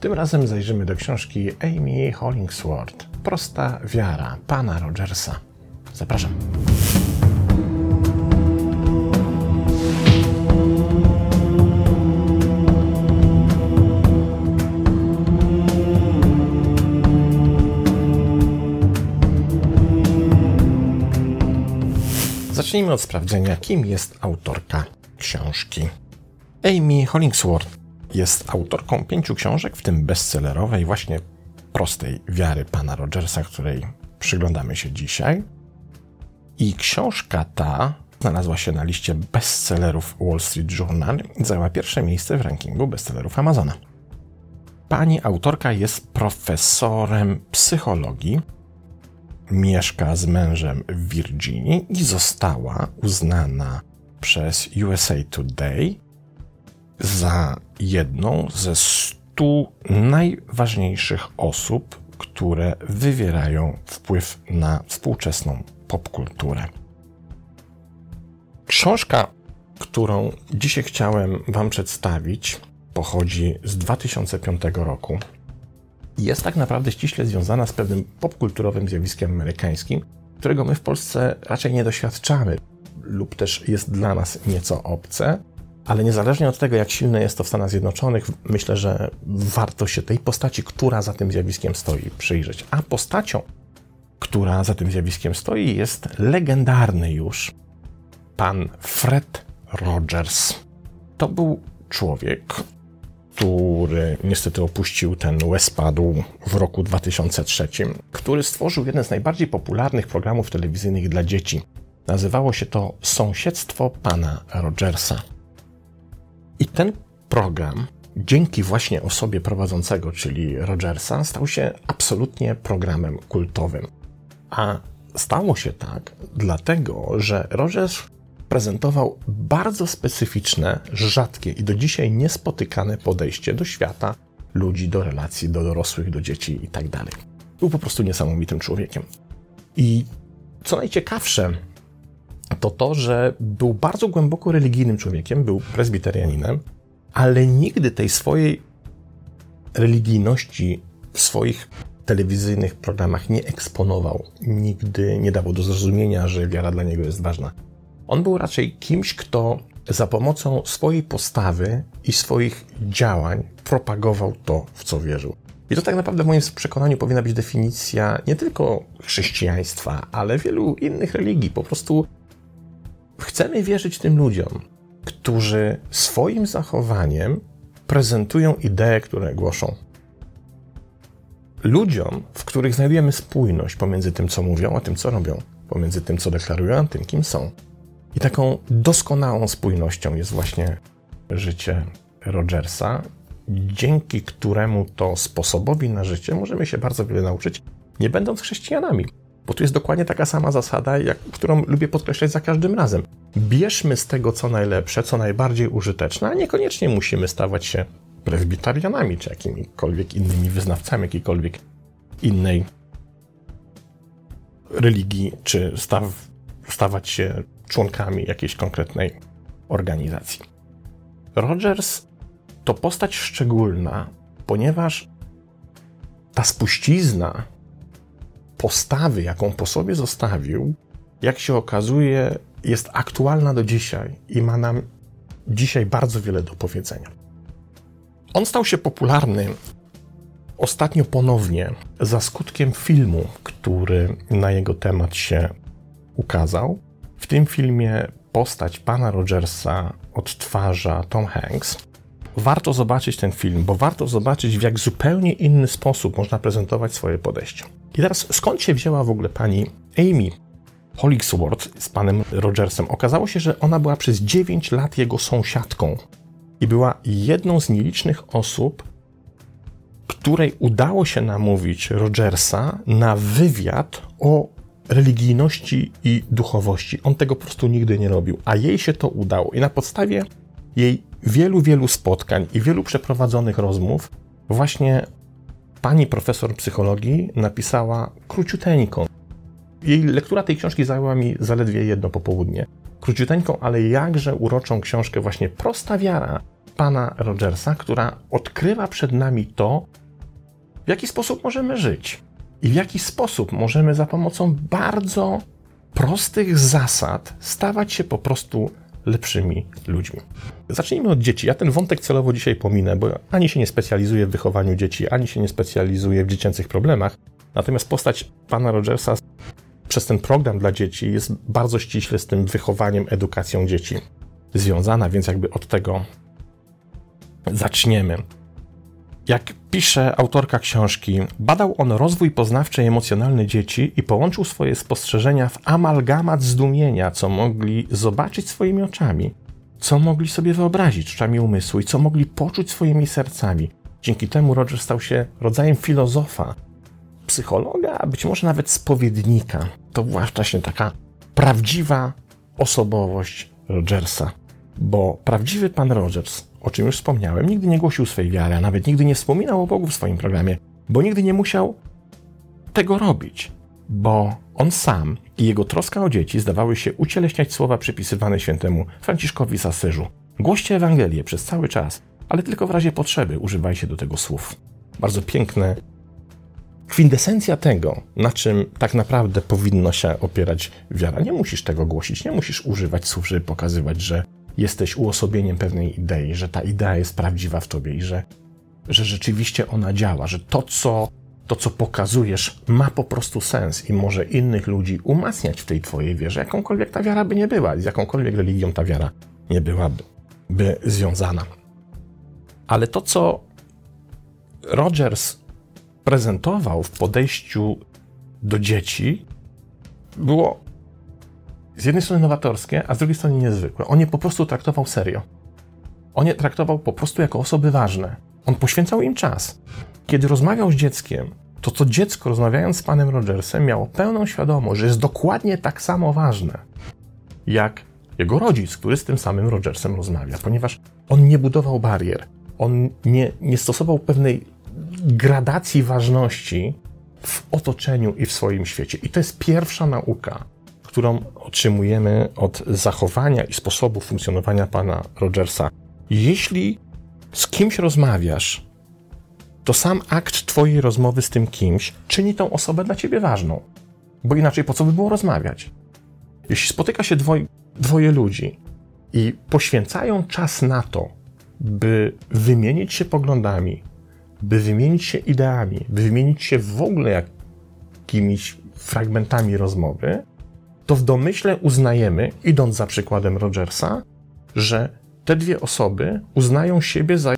Tym razem zajrzymy do książki Amy Hollingsworth Prosta wiara pana Rogersa. Zapraszam. Zacznijmy od sprawdzenia, kim jest autorka książki. Amy Hollingsworth jest autorką pięciu książek, w tym bestsellerowej, właśnie prostej wiary pana Rogersa, której przyglądamy się dzisiaj. I książka ta znalazła się na liście bestsellerów Wall Street Journal i zajęła pierwsze miejsce w rankingu bestsellerów Amazona. Pani autorka jest profesorem psychologii, mieszka z mężem w Virginii i została uznana przez USA Today za jedną ze stu najważniejszych osób, które wywierają wpływ na współczesną popkulturę. Książka, którą dzisiaj chciałem Wam przedstawić, pochodzi z 2005 roku. Jest tak naprawdę ściśle związana z pewnym popkulturowym zjawiskiem amerykańskim, którego my w Polsce raczej nie doświadczamy, lub też jest dla nas nieco obce, ale niezależnie od tego, jak silne jest to w Stanach Zjednoczonych, myślę, że warto się tej postaci, która za tym zjawiskiem stoi, przyjrzeć. A postacią, która za tym zjawiskiem stoi, jest legendarny już pan Fred Rogers. To był człowiek, który niestety opuścił ten łezpadł w roku 2003, który stworzył jeden z najbardziej popularnych programów telewizyjnych dla dzieci. Nazywało się to Sąsiedztwo pana Rogersa. I ten program, dzięki właśnie osobie prowadzącego, czyli Rogersa, stał się absolutnie programem kultowym. A stało się tak dlatego, że Rogers prezentował bardzo specyficzne, rzadkie i do dzisiaj niespotykane podejście do świata, ludzi, do relacji, do dorosłych, do dzieci itd. Tak Był po prostu niesamowitym człowiekiem. I co najciekawsze, to to, że był bardzo głęboko religijnym człowiekiem, był prezbiterianinem, ale nigdy tej swojej religijności w swoich telewizyjnych programach nie eksponował. Nigdy nie dawał do zrozumienia, że wiara dla niego jest ważna. On był raczej kimś, kto za pomocą swojej postawy i swoich działań propagował to, w co wierzył. I to tak naprawdę w moim przekonaniu powinna być definicja nie tylko chrześcijaństwa, ale wielu innych religii. Po prostu chcemy wierzyć tym ludziom, którzy swoim zachowaniem prezentują idee, które głoszą. Ludziom, w których znajdujemy spójność pomiędzy tym, co mówią, a tym, co robią, pomiędzy tym, co deklarują, a tym, kim są. I taką doskonałą spójnością jest właśnie życie Rogersa, dzięki któremu to sposobowi na życie możemy się bardzo wiele nauczyć, nie będąc chrześcijanami. Bo tu jest dokładnie taka sama zasada, jak, którą lubię podkreślać za każdym razem. Bierzmy z tego co najlepsze, co najbardziej użyteczne, a niekoniecznie musimy stawać się prezbitarianami czy jakimikolwiek innymi wyznawcami jakiejkolwiek innej religii, czy staw, stawać się członkami jakiejś konkretnej organizacji. Rogers to postać szczególna, ponieważ ta spuścizna postawy, jaką po sobie zostawił, jak się okazuje, jest aktualna do dzisiaj i ma nam dzisiaj bardzo wiele do powiedzenia. On stał się popularny ostatnio ponownie za skutkiem filmu, który na jego temat się ukazał. W tym filmie postać pana Rogersa odtwarza Tom Hanks. Warto zobaczyć ten film, bo warto zobaczyć, w jak zupełnie inny sposób można prezentować swoje podejście. I teraz skąd się wzięła w ogóle pani Amy Hollingsworth z panem Rogersem? Okazało się, że ona była przez 9 lat jego sąsiadką i była jedną z nielicznych osób, której udało się namówić Rogersa na wywiad o religijności i duchowości. On tego po prostu nigdy nie robił, a jej się to udało. I na podstawie jej wielu, wielu spotkań i wielu przeprowadzonych rozmów, właśnie pani profesor psychologii napisała króciuteńką. Jej lektura tej książki zajęła mi zaledwie jedno popołudnie. Króciuteńką, ale jakże uroczą książkę, właśnie Prosta Wiara pana Rogersa, która odkrywa przed nami to, w jaki sposób możemy żyć i w jaki sposób możemy za pomocą bardzo prostych zasad stawać się po prostu lepszymi ludźmi. Zacznijmy od dzieci. Ja ten wątek celowo dzisiaj pominę, bo ani się nie specjalizuję w wychowaniu dzieci, ani się nie specjalizuję w dziecięcych problemach. Natomiast postać pana Rogersa przez ten program dla dzieci jest bardzo ściśle z tym wychowaniem, edukacją dzieci związana, więc jakby od tego zaczniemy. Jak pisze autorka książki, badał on rozwój poznawczy i emocjonalny dzieci i połączył swoje spostrzeżenia w amalgamat zdumienia, co mogli zobaczyć swoimi oczami, co mogli sobie wyobrazić oczami umysłu i co mogli poczuć swoimi sercami. Dzięki temu Roger stał się rodzajem filozofa, psychologa, a być może nawet spowiednika. To właśnie taka prawdziwa osobowość Rogersa. Bo prawdziwy pan Rogers, o czym już wspomniałem, nigdy nie głosił swej wiary, a nawet nigdy nie wspominał o Bogu w swoim programie, bo nigdy nie musiał tego robić, bo on sam i jego troska o dzieci zdawały się ucieleśniać słowa przypisywane świętemu Franciszkowi z Asyżu. Głoście Ewangelię przez cały czas, ale tylko w razie potrzeby używajcie do tego słów. Bardzo piękne kwintesencja tego, na czym tak naprawdę powinno się opierać wiara. Nie musisz tego głosić, nie musisz używać słów, żeby pokazywać, że jesteś uosobieniem pewnej idei, że ta idea jest prawdziwa w tobie i że, że rzeczywiście ona działa, że to co, to, co pokazujesz, ma po prostu sens i może innych ludzi umacniać w tej twojej wierze, jakąkolwiek ta wiara by nie była, z jakąkolwiek religią ta wiara nie byłaby by związana. Ale to, co Rogers prezentował w podejściu do dzieci, było z jednej strony nowatorskie, a z drugiej strony niezwykłe. On je po prostu traktował serio. On je traktował po prostu jako osoby ważne. On poświęcał im czas. Kiedy rozmawiał z dzieckiem, to to dziecko, rozmawiając z panem Rogersem, miało pełną świadomość, że jest dokładnie tak samo ważne, jak jego rodzic, który z tym samym Rogersem rozmawia, ponieważ on nie budował barier, on nie, nie stosował pewnej gradacji ważności w otoczeniu i w swoim świecie. I to jest pierwsza nauka, którą otrzymujemy od zachowania i sposobu funkcjonowania pana Rogersa. Jeśli z kimś rozmawiasz, to sam akt twojej rozmowy z tym kimś czyni tą osobę dla ciebie ważną. Bo inaczej po co by było rozmawiać? Jeśli spotyka się dwoje, dwoje ludzi i poświęcają czas na to, by wymienić się poglądami, by wymienić się ideami, by wymienić się w ogóle jakimiś fragmentami rozmowy, to w domyśle uznajemy, idąc za przykładem Rogersa, że te dwie osoby uznają siebie za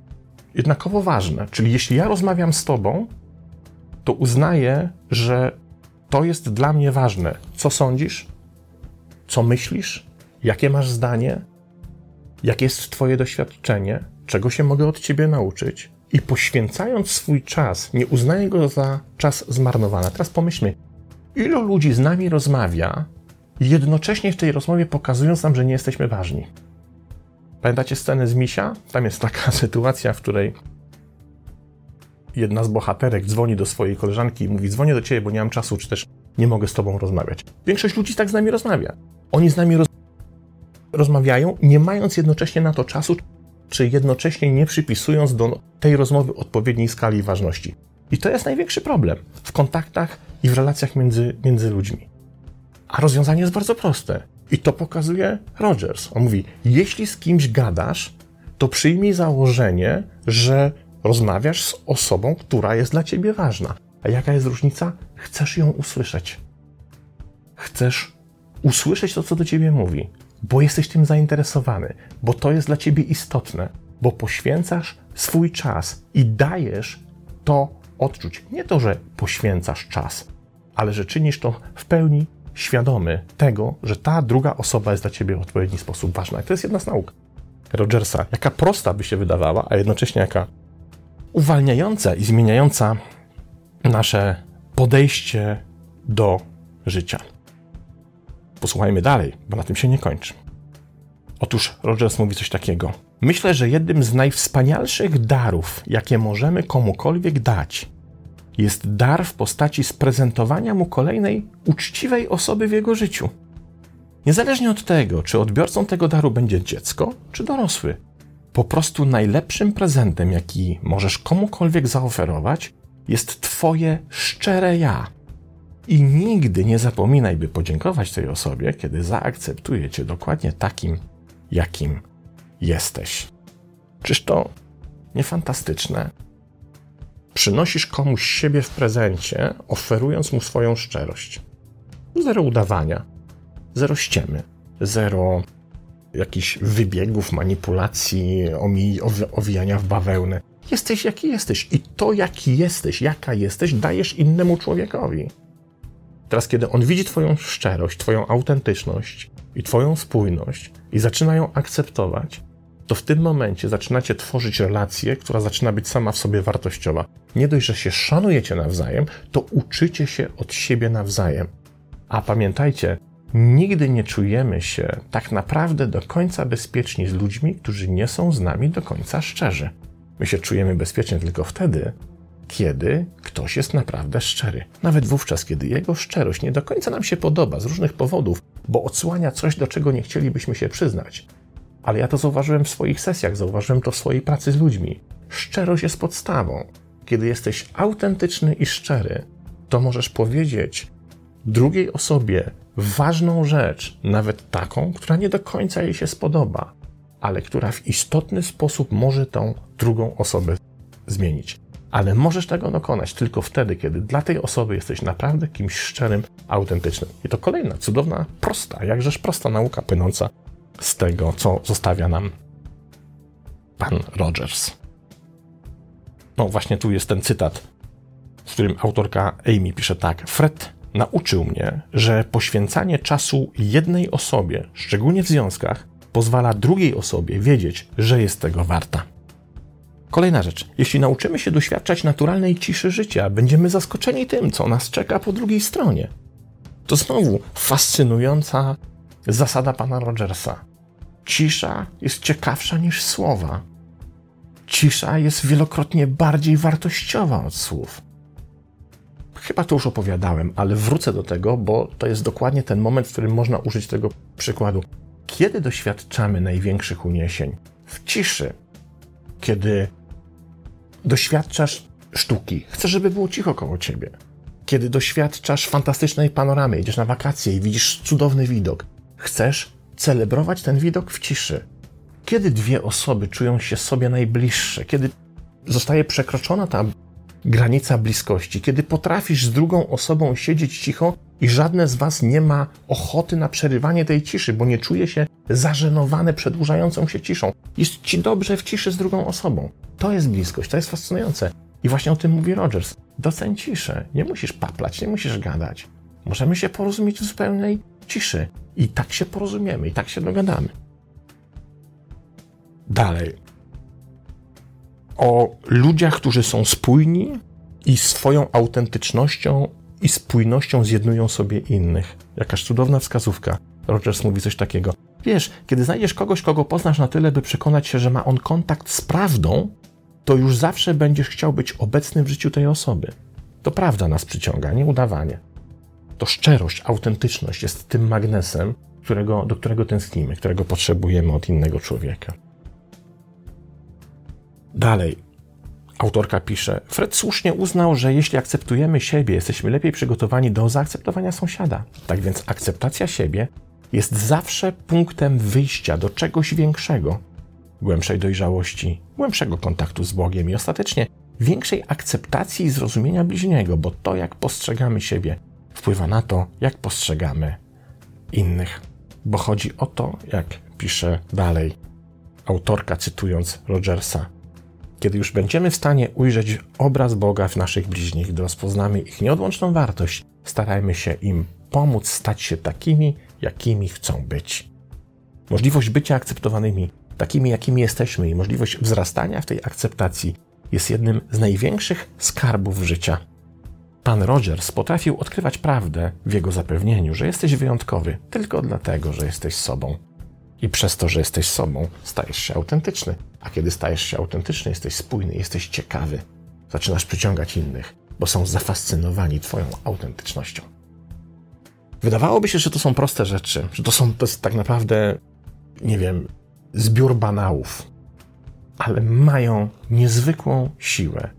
jednakowo ważne. Czyli jeśli ja rozmawiam z tobą, to uznaję, że to jest dla mnie ważne. Co sądzisz? Co myślisz? Jakie masz zdanie? Jakie jest Twoje doświadczenie? Czego się mogę od Ciebie nauczyć? I poświęcając swój czas, nie uznaję go za czas zmarnowany. Teraz pomyślmy, ilu ludzi z nami rozmawia, jednocześnie w tej rozmowie pokazując nam, że nie jesteśmy ważni. Pamiętacie scenę z Misia? Tam jest taka sytuacja, w której jedna z bohaterek dzwoni do swojej koleżanki i mówi: Dzwonię do ciebie, bo nie mam czasu, czy też nie mogę z tobą rozmawiać. Większość ludzi tak z nami rozmawia. Oni z nami roz... rozmawiają, nie mając jednocześnie na to czasu, czy jednocześnie nie przypisując do tej rozmowy odpowiedniej skali ważności. I to jest największy problem w kontaktach i w relacjach między, między ludźmi. A rozwiązanie jest bardzo proste. I to pokazuje Rogers. On mówi: Jeśli z kimś gadasz, to przyjmij założenie, że rozmawiasz z osobą, która jest dla ciebie ważna. A jaka jest różnica? Chcesz ją usłyszeć. Chcesz usłyszeć to, co do ciebie mówi, bo jesteś tym zainteresowany, bo to jest dla ciebie istotne, bo poświęcasz swój czas i dajesz to odczuć. Nie to, że poświęcasz czas, ale że czynisz to w pełni świadomy tego, że ta druga osoba jest dla ciebie w odpowiedni sposób ważna. I to jest jedna z nauk Rogersa. Jaka prosta by się wydawała, a jednocześnie jaka uwalniająca i zmieniająca nasze podejście do życia. Posłuchajmy dalej, bo na tym się nie kończy. Otóż Rogers mówi coś takiego. Myślę, że jednym z najwspanialszych darów, jakie możemy komukolwiek dać, jest dar w postaci sprezentowania mu kolejnej uczciwej osoby w jego życiu. Niezależnie od tego, czy odbiorcą tego daru będzie dziecko, czy dorosły. Po prostu najlepszym prezentem, jaki możesz komukolwiek zaoferować, jest Twoje szczere ja. I nigdy nie zapominaj, by podziękować tej osobie, kiedy zaakceptuje Cię dokładnie takim, jakim jesteś. Czyż to nie fantastyczne? Przynosisz komuś siebie w prezencie, oferując mu swoją szczerość. Zero udawania, zero ściemy, zero jakichś wybiegów, manipulacji, owijania w bawełnę. Jesteś jaki jesteś i to jaki jesteś, jaka jesteś, dajesz innemu człowiekowi. Teraz, kiedy on widzi Twoją szczerość, Twoją autentyczność i Twoją spójność i zaczyna ją akceptować, to w tym momencie zaczynacie tworzyć relację, która zaczyna być sama w sobie wartościowa. Nie dość, że się szanujecie nawzajem, to uczycie się od siebie nawzajem. A pamiętajcie, nigdy nie czujemy się tak naprawdę do końca bezpieczni z ludźmi, którzy nie są z nami do końca szczerzy. My się czujemy bezpiecznie tylko wtedy, kiedy ktoś jest naprawdę szczery. Nawet wówczas, kiedy jego szczerość nie do końca nam się podoba z różnych powodów, bo odsłania coś, do czego nie chcielibyśmy się przyznać. Ale ja to zauważyłem w swoich sesjach, zauważyłem to w swojej pracy z ludźmi. Szczerość jest podstawą. Kiedy jesteś autentyczny i szczery, to możesz powiedzieć drugiej osobie ważną rzecz, nawet taką, która nie do końca jej się spodoba, ale która w istotny sposób może tą drugą osobę zmienić. Ale możesz tego dokonać tylko wtedy, kiedy dla tej osoby jesteś naprawdę kimś szczerym, autentycznym. I to kolejna cudowna, prosta, jakżeż prosta nauka płynąca z tego, co zostawia nam pan Rogers. No właśnie tu jest ten cytat, w którym autorka Amy pisze tak. Fred nauczył mnie, że poświęcanie czasu jednej osobie, szczególnie w związkach, pozwala drugiej osobie wiedzieć, że jest tego warta. Kolejna rzecz. Jeśli nauczymy się doświadczać naturalnej ciszy życia, będziemy zaskoczeni tym, co nas czeka po drugiej stronie. To znowu fascynująca zasada pana Rogersa. Cisza jest ciekawsza niż słowa. Cisza jest wielokrotnie bardziej wartościowa od słów. Chyba to już opowiadałem, ale wrócę do tego, bo to jest dokładnie ten moment, w którym można użyć tego przykładu. Kiedy doświadczamy największych uniesień? W ciszy. Kiedy doświadczasz sztuki, chcesz, żeby było cicho koło ciebie. Kiedy doświadczasz fantastycznej panoramy, idziesz na wakacje i widzisz cudowny widok, chcesz celebrować ten widok w ciszy. Kiedy dwie osoby czują się sobie najbliższe, kiedy zostaje przekroczona ta granica bliskości, kiedy potrafisz z drugą osobą siedzieć cicho i żadne z was nie ma ochoty na przerywanie tej ciszy, bo nie czuje się zażenowane przedłużającą się ciszą. Jest ci dobrze w ciszy z drugą osobą. To jest bliskość, to jest fascynujące. I właśnie o tym mówi Rogers. Doceń ciszę. Nie musisz paplać, nie musisz gadać. Możemy się porozumieć w zupełnej ciszy. I tak się porozumiemy, i tak się dogadamy. Dalej. O ludziach, którzy są spójni i swoją autentycznością i spójnością zjednują sobie innych. Jakaż cudowna wskazówka. Rogers mówi coś takiego. Wiesz, kiedy znajdziesz kogoś, kogo poznasz na tyle, by przekonać się, że ma on kontakt z prawdą, to już zawsze będziesz chciał być obecny w życiu tej osoby. To prawda nas przyciąga, nie udawanie to szczerość, autentyczność jest tym magnesem, którego, do którego tęsknimy, którego potrzebujemy od innego człowieka. Dalej, autorka pisze: Fred słusznie uznał, że jeśli akceptujemy siebie, jesteśmy lepiej przygotowani do zaakceptowania sąsiada. Tak więc akceptacja siebie jest zawsze punktem wyjścia do czegoś większego, głębszej dojrzałości, głębszego kontaktu z Bogiem i ostatecznie większej akceptacji i zrozumienia bliźniego, bo to, jak postrzegamy siebie, wpływa na to, jak postrzegamy innych. Bo chodzi o to, jak pisze dalej autorka, cytując Rogersa. Kiedy już będziemy w stanie ujrzeć obraz Boga w naszych bliźnich, gdy rozpoznamy ich nieodłączną wartość, starajmy się im pomóc stać się takimi, jakimi chcą być. Możliwość bycia akceptowanymi, takimi, jakimi jesteśmy, i możliwość wzrastania w tej akceptacji jest jednym z największych skarbów życia. Pan Rogers potrafił odkrywać prawdę w jego zapewnieniu, że jesteś wyjątkowy tylko dlatego, że jesteś sobą. I przez to, że jesteś sobą, stajesz się autentyczny. A kiedy stajesz się autentyczny, jesteś spójny, jesteś ciekawy. Zaczynasz przyciągać innych, bo są zafascynowani Twoją autentycznością. Wydawałoby się, że to są proste rzeczy, że to, są, to jest tak naprawdę, nie wiem, zbiór banałów. ale mają niezwykłą siłę.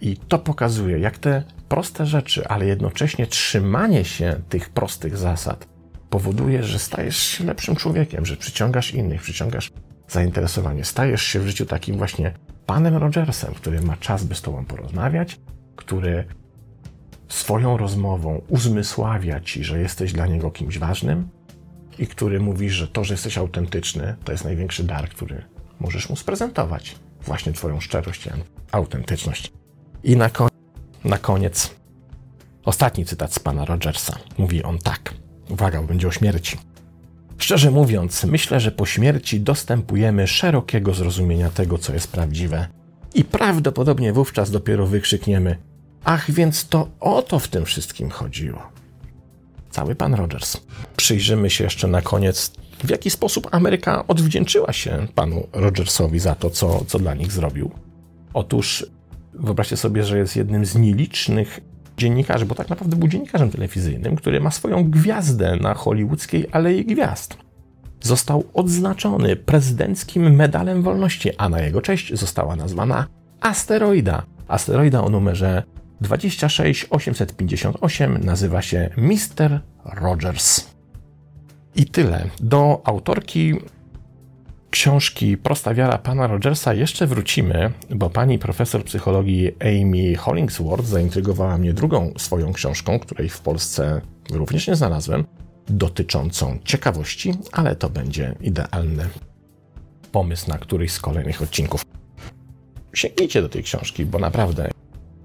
I to pokazuje, jak te proste rzeczy, ale jednocześnie trzymanie się tych prostych zasad powoduje, że stajesz się lepszym człowiekiem, że przyciągasz innych, przyciągasz zainteresowanie. Stajesz się w życiu takim właśnie panem Rogersem, który ma czas, by z tobą porozmawiać, który swoją rozmową uzmysławia ci, że jesteś dla niego kimś ważnym i który mówi, że to, że jesteś autentyczny, to jest największy dar, który możesz mu sprezentować. Właśnie twoją szczerość i autentyczność. I na, ko- na koniec ostatni cytat z pana Rogersa. Mówi on tak. Uwaga, będzie o śmierci. Szczerze mówiąc, myślę, że po śmierci dostępujemy szerokiego zrozumienia tego, co jest prawdziwe. I prawdopodobnie wówczas dopiero wykrzykniemy: Ach, więc to o to w tym wszystkim chodziło. Cały pan Rogers. Przyjrzymy się jeszcze na koniec, w jaki sposób Ameryka odwdzięczyła się panu Rogersowi za to, co, co dla nich zrobił. Otóż wyobraźcie sobie, że jest jednym z nielicznych dziennikarzy, bo tak naprawdę był dziennikarzem telewizyjnym, który ma swoją gwiazdę na hollywoodzkiej Alei Gwiazd. Został odznaczony prezydenckim medalem wolności, a na jego cześć została nazwana asteroida. Asteroida o numerze 26858 nazywa się Mr. Rogers. I tyle. Do autorki książki Prosta wiara pana Rogersa jeszcze wrócimy, bo pani profesor psychologii Amy Hollingsworth zaintrygowała mnie drugą swoją książką, której w Polsce również nie znalazłem, dotyczącą ciekawości, ale to będzie idealny pomysł na któryś z kolejnych odcinków. Sięgnijcie do tej książki, bo naprawdę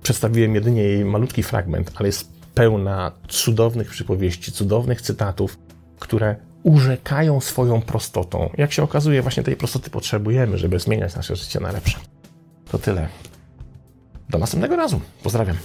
przedstawiłem jedynie jej malutki fragment, ale jest pełna cudownych przypowieści, cudownych cytatów, które urzekają swoją prostotą. Jak się okazuje, właśnie tej prostoty potrzebujemy, żeby zmieniać nasze życie na lepsze. To tyle. Do następnego razu. Pozdrawiam.